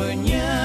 mnie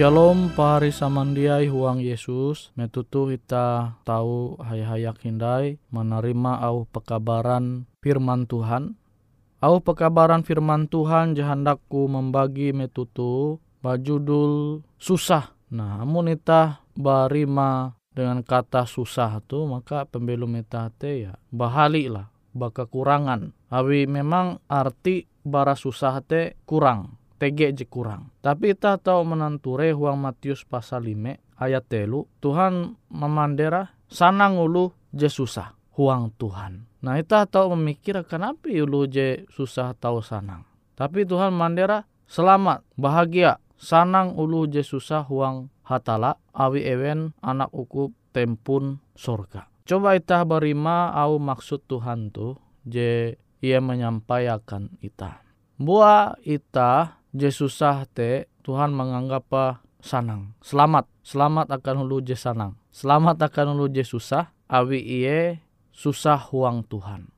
Shalom pahari samandiai huang Yesus metutu kita tahu hayak-hayak hindai menerima au pekabaran firman Tuhan. Au pekabaran firman Tuhan jahandakku membagi metutu bajudul susah. Nah, amun ita barima dengan kata susah tu maka pembelum ita te ya bahali lah bakekurangan. Awi memang arti bara susah te kurang tege je kurang. Tapi kita tahu menanture huang Matius pasal 5 ayat telu Tuhan memandera sanang ulu je susah huang Tuhan. Nah kita tahu memikir kenapa ulu je susah tahu sanang. Tapi Tuhan mandera selamat bahagia sanang ulu je susah huang hatala awi ewen anak uku tempun surga. Coba kita berima au maksud Tuhan tu je ia menyampaikan ita. Buah ita je susah te Tuhan menganggap sanang. Selamat, selamat akan hulu je sanang. Selamat akan hulu je susah, awi iye susah huang Tuhan.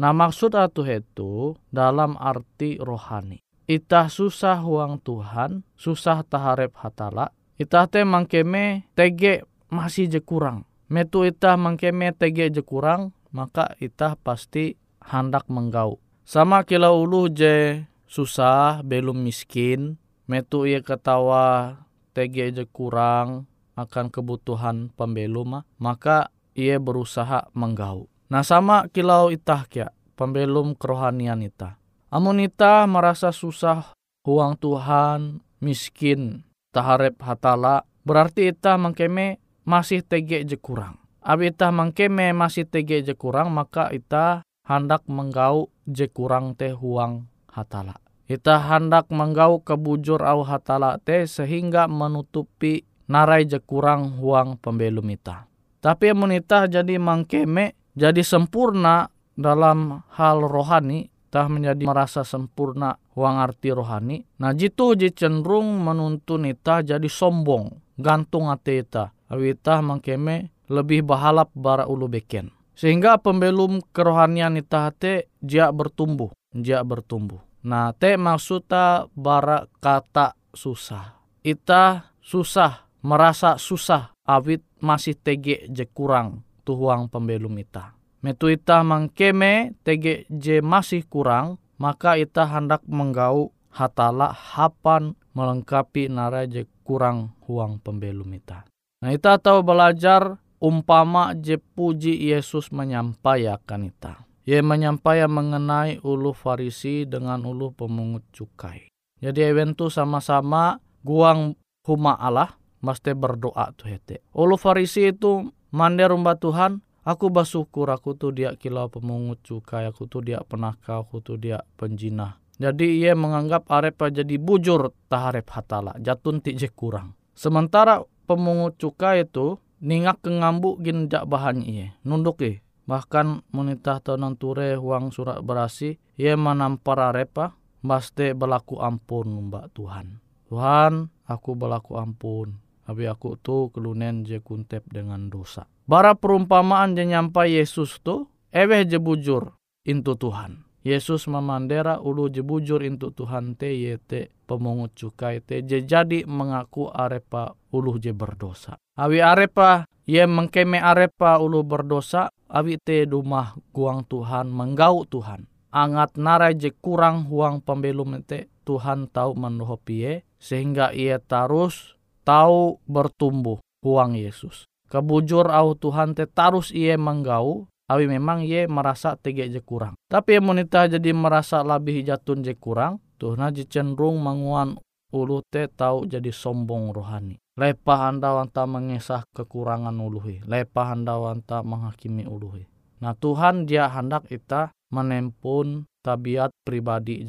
Nah maksud atuh itu dalam arti rohani. Itah susah huang Tuhan, susah taharep hatala. Itah te mangkeme tege masih je kurang. Metu itah mangkeme tege je kurang, maka itah pasti hendak menggau. Sama kila ulu je susah, belum miskin, metu ia ketawa tege aja kurang akan kebutuhan pembelum maka ia berusaha menggau. Nah sama kilau itah kia, pembelum kerohanian ita. Amun ita merasa susah, huang Tuhan, miskin, taharep hatala, berarti ita mengkeme masih tege je kurang. Abi mengkeme masih tege je kurang, maka ita hendak menggau je kurang teh huang hatala. Kita hendak menggau kebujur au hatala te sehingga menutupi narai je kurang huang pembelum ita. Tapi munita jadi mangkeme, jadi sempurna dalam hal rohani, tah menjadi merasa sempurna huang arti rohani. Nah jitu je cenderung menuntun ita jadi sombong, gantung ate ita. Awita mangkeme lebih bahalap bara ulu beken. Sehingga pembelum kerohanian ita hate jia bertumbuh, jia bertumbuh. Nah, te maksudnya bara kata susah. Ita susah, merasa susah, awit masih tege je kurang tuhuang pembelum ita. Metu ita mangkeme tege je masih kurang, maka ita hendak menggau hatala hapan melengkapi nara je kurang huang pembelum ita. Nah ita tahu belajar umpama je puji Yesus menyampaikan ita. Ia menyampaikan mengenai ulu Farisi dengan ulu pemungut cukai. Jadi eventu sama-sama guang huma Allah mesti berdoa tuh hete. Ulu Farisi itu mande rumah Tuhan, aku bersyukur aku tuh dia kilau pemungut cukai, aku tuh dia penakau, aku tuh dia penjinah. Jadi ia menganggap arepa jadi bujur taharep hatala, jatun tije kurang. Sementara pemungut cukai itu ningak kengambu gin jak bahan iye, nunduk iye bahkan monita tonan ture huang surat berasi ia menampar arepa baste berlaku ampun mbak Tuhan. Tuhan aku berlaku ampun tapi aku tu kelunen je kuntep dengan dosa. Bara perumpamaan je nyampai Yesus tu eweh je bujur intu Tuhan. Yesus memandera ulu je bujur intu Tuhan te yete pemungut cukai te je jadi mengaku arepa ulu je berdosa. Awi arepa ye mengkeme arepa ulu berdosa awi te dumah guang Tuhan menggau Tuhan. Angat narai je kurang huang pembelum te Tuhan tahu menuhopi sehingga ia terus tahu bertumbuh huang Yesus. Kebujur au Tuhan te tarus ia menggau awi memang ia merasa tege je kurang. Tapi monita jadi merasa lebih jatun je kurang, Tuhan je cenderung menguan ulu te tahu jadi sombong rohani. Lepah anda wanta mengesah kekurangan uluhi. Lepah anda wanta menghakimi uluhi. Nah Tuhan dia hendak kita menempun tabiat pribadi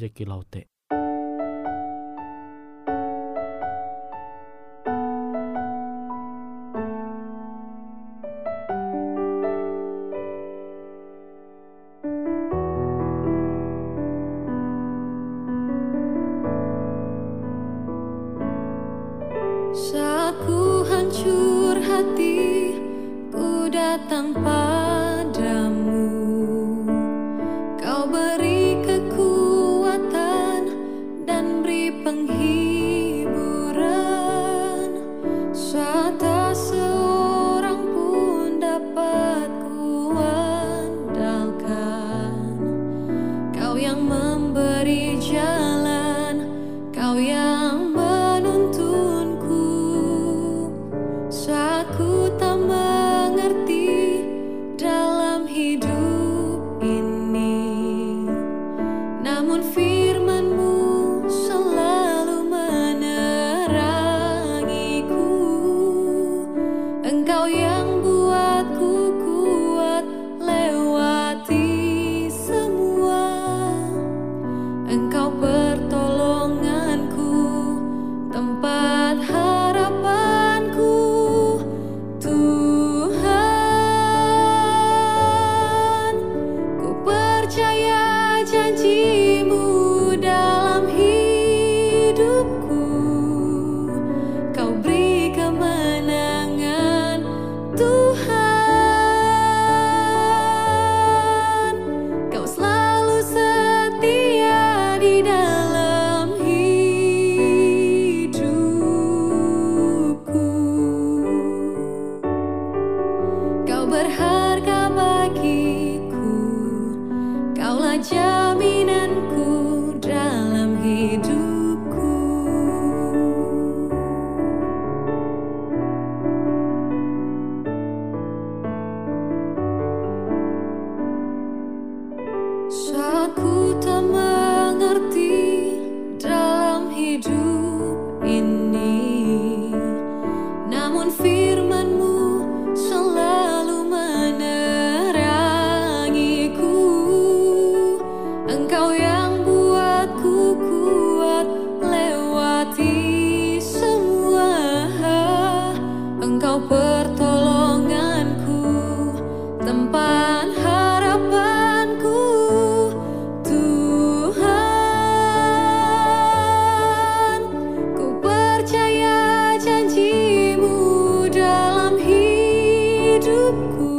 当吧 hidupku.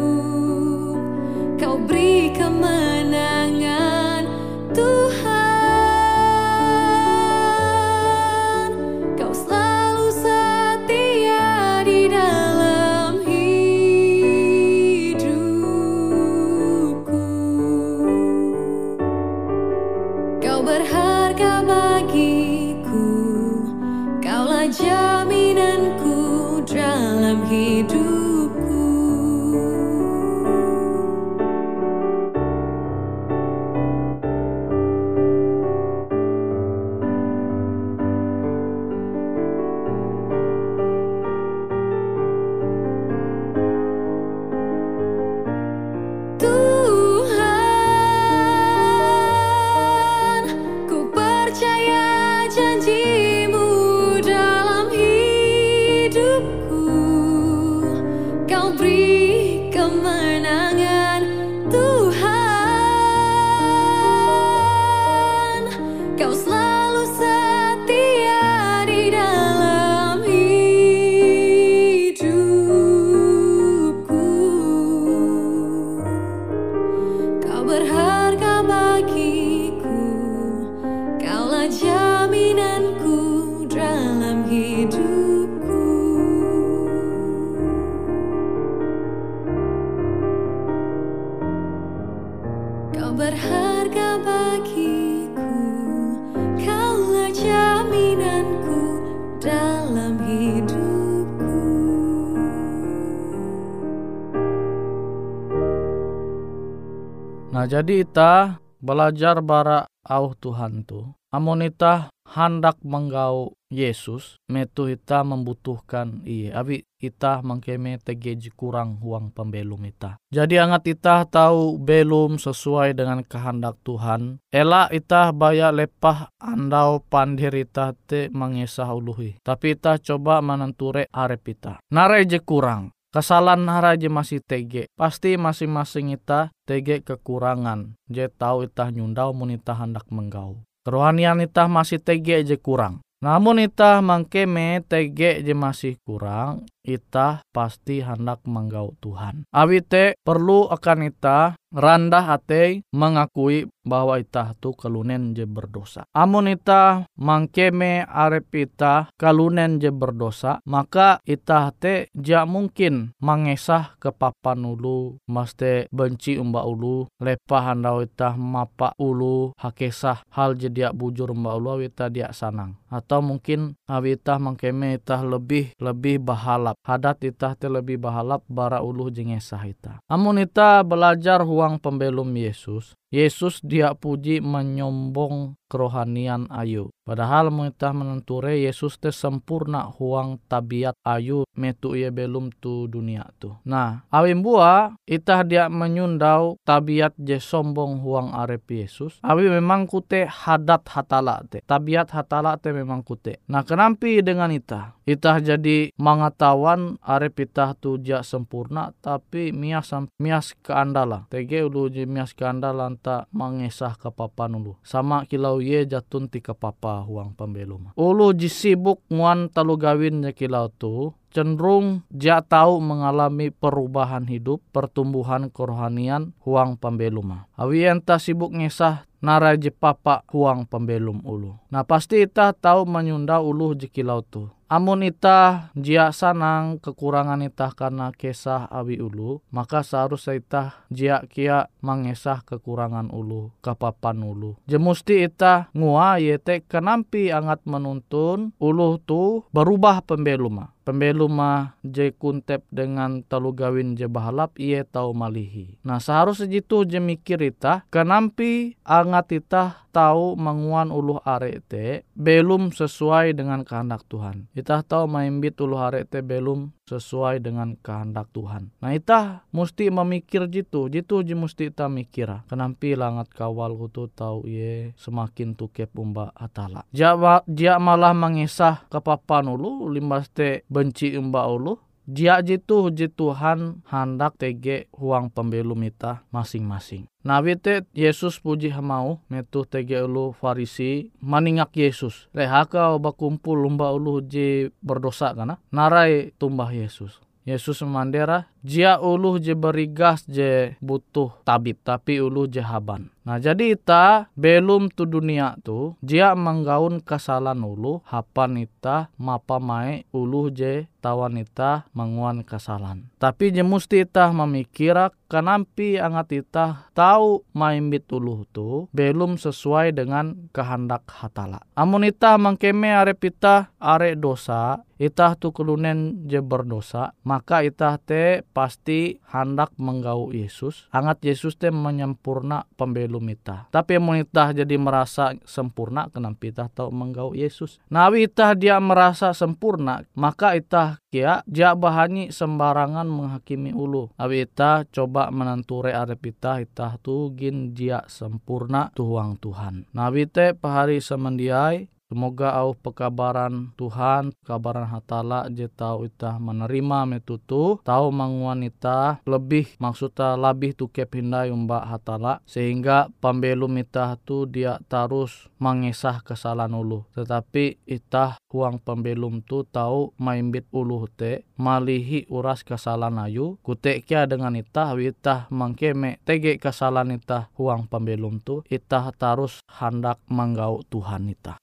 Nah jadi ita belajar bara au Tuhan tu. Amun ita hendak menggau Yesus, metu ita membutuhkan iya. Abi ita mengkeme tegeji kurang uang pembelum ita. Jadi angat ita tahu belum sesuai dengan kehendak Tuhan. Ela ita baya lepah andau pandir ita te mengesah uluhi. Tapi ita coba menenture arep ita. Nare je kurang. Kesalahan haraja masih tege. Pasti masing-masing ita tege kekurangan. Je tahu itah nyundau mun itah hendak menggau. Kerohanian itah masih tege je kurang. Namun itah mangkeme tege je masih kurang, itah pasti hendak menggau Tuhan. Awite perlu akan itah randah hati mengakui bahwa itah tu kalunen je berdosa. Amun itah mangkeme arep itah kalunen je berdosa, maka itah te ja mungkin mengesah ke papan ulu, maste benci umba ulu, lepah handau itah mapa ulu, hakesah hal je dia bujur umba ulu, itah dia sanang. Atau mungkin awitah mangkeme itah lebih lebih bahalap. Hadat itah te lebih bahalap bara ulu jengesah itah. Amun itah belajar huang pembelum Yesus, Yesus dia puji menyombong kerohanian ayu. Padahal kita menenture Yesus te sempurna huang tabiat ayu metu ia belum tu dunia tu. Nah, awim bua itah dia menyundau tabiat je sombong huang arep Yesus. Awi memang kute hadat hatala te. Tabiat hatala te memang kute. Nah, kenampi dengan itah? Itah jadi mengetahuan arep itah tu ja sempurna tapi mias mias keandalan. Tege ulu mias keandalan tak mengesah ke papa ulu. Sama kilau ye jatun ti ke papa huang pembelum. Ulu jisibuk nguan talu gawin kilau tu cenderung dia tahu mengalami perubahan hidup, pertumbuhan kerohanian huang pembelum. Awi entah sibuk ngesah nara je papa huang pembelum ulu. Nah pasti ita tahu menyunda ulu jekilau tu. Amun ita jia sanang kekurangan ita karena kesah awi ulu, maka seharusnya ita jia kia mengesah kekurangan ulu, kapapan ulu. Jemusti ita ngua yete kenampi angat menuntun ulu tu berubah pembeluma pembeluma je kuntep dengan telu gawin je bahalap iye tau malihi. Nah seharusnya jitu je mikir ita kenampi angat ita tahu menguan uluh are te belum sesuai dengan kehendak Tuhan. Ita tahu maimbit uluh are te belum sesuai dengan kehendak Tuhan. Nah ita mesti memikir jitu, jitu je mesti ita mikir. Kenampi langat kawal kutu tahu ye semakin tukep umba atala. Jia malah mengisah kepapan ulu limbas te benci umba ulu Jia jitu ji Tuhan hendak tege huang pembelum ita masing-masing. Nabi te Yesus puji hamau metu tege ulu farisi maningak Yesus. Leha kau bakumpul lumba ulu ji berdosa kana. Narai tumbah Yesus. Yesus memandera jia ulu je berigas je butuh tabib tapi ulu je haban. Nah jadi ita belum tu dunia tu jia menggaun kesalahan ulu hapan ita mapa mai ulu je tawan ita menguan kesalahan. Tapi je musti ita memikira kanampi angat ita tahu maimbit ulu tu belum sesuai dengan kehendak hatala. Amun ita mengkeme arep ita are dosa ita tu kelunen je berdosa maka ita te pasti hendak menggau Yesus. Angat Yesus te menyempurna pembelum itah. Tapi mau itah jadi merasa sempurna kenapa itah tahu menggau Yesus. Nawi itah dia merasa sempurna maka itah kia dia bahani sembarangan menghakimi ulu. Awi itah coba menenture arep itah itah tu gin dia sempurna tuhuang Tuhan. Nawi te pahari semendiai Semoga au pekabaran Tuhan, kabaran hatala je tau ita menerima metutu, tau manguanita lebih maksudnya lebih tu kepindai umba hatala sehingga pembelum ita tu dia terus mengesah kesalahan ulu. Tetapi ita huang pembelum tu tahu maimbit ulu te malihi uras kesalahan ayu kutekia dengan ita wita mangkeme tege kesalahan ita huang pembelum tu ita terus hendak menggau Tuhan ita.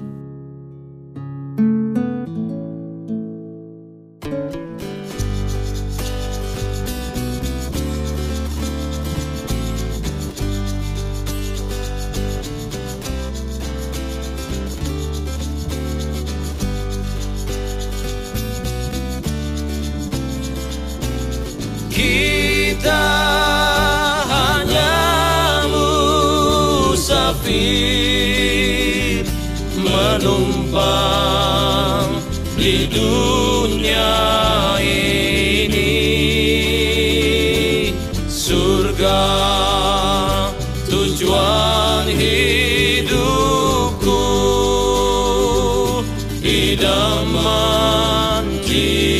Jesus.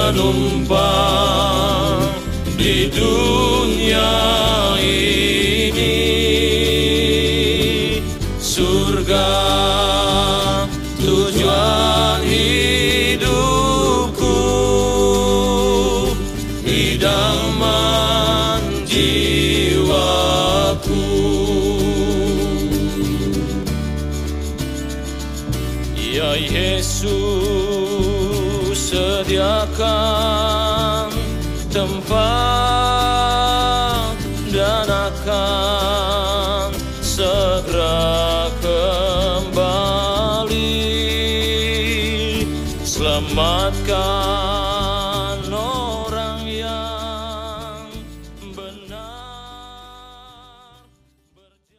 Tempat dan akan